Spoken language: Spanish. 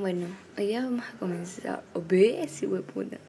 Bueno, hoy día vamos a comenzar. ¿Ves, puta?